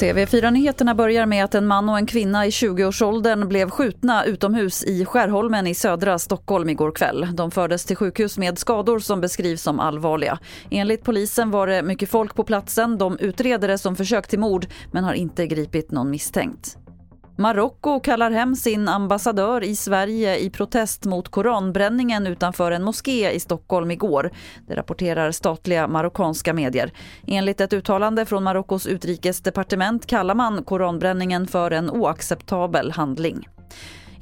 TV4-nyheterna börjar med att en man och en kvinna i 20-årsåldern blev skjutna utomhus i Skärholmen i södra Stockholm igår kväll. De fördes till sjukhus med skador som beskrivs som allvarliga. Enligt polisen var det mycket folk på platsen. De utreder det som försök till mord men har inte gripit någon misstänkt. Marocko kallar hem sin ambassadör i Sverige i protest mot koranbränningen utanför en moské i Stockholm igår. Det rapporterar statliga marockanska medier. Enligt ett uttalande från Marockos utrikesdepartement kallar man koranbränningen för en oacceptabel handling.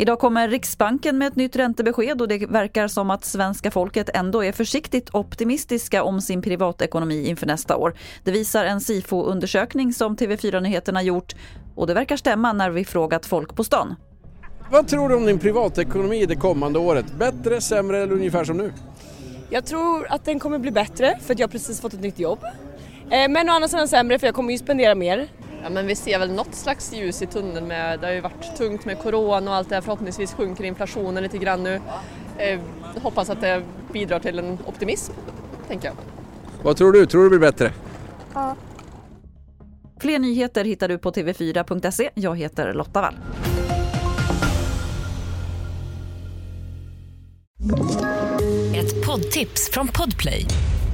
Idag kommer Riksbanken med ett nytt räntebesked och det verkar som att svenska folket ändå är försiktigt optimistiska om sin privatekonomi inför nästa år. Det visar en SIFO-undersökning som TV4 Nyheterna gjort och det verkar stämma när vi frågat folk på stan. Vad tror du om din privatekonomi det kommande året? Bättre, sämre eller ungefär som nu? Jag tror att den kommer bli bättre för att jag precis fått ett nytt jobb. Eh, men å andra sidan sämre för jag kommer ju spendera mer. Ja, men vi ser väl något slags ljus i tunneln med, det har ju varit tungt med corona och allt det här. Förhoppningsvis sjunker inflationen lite grann nu. Eh, hoppas att det bidrar till en optimism, tänker jag. Vad tror du? Tror du det blir bättre? Ja. Fler nyheter hittar du på tv4.se. Jag heter Lotta Wall. Ett poddtips från Podplay.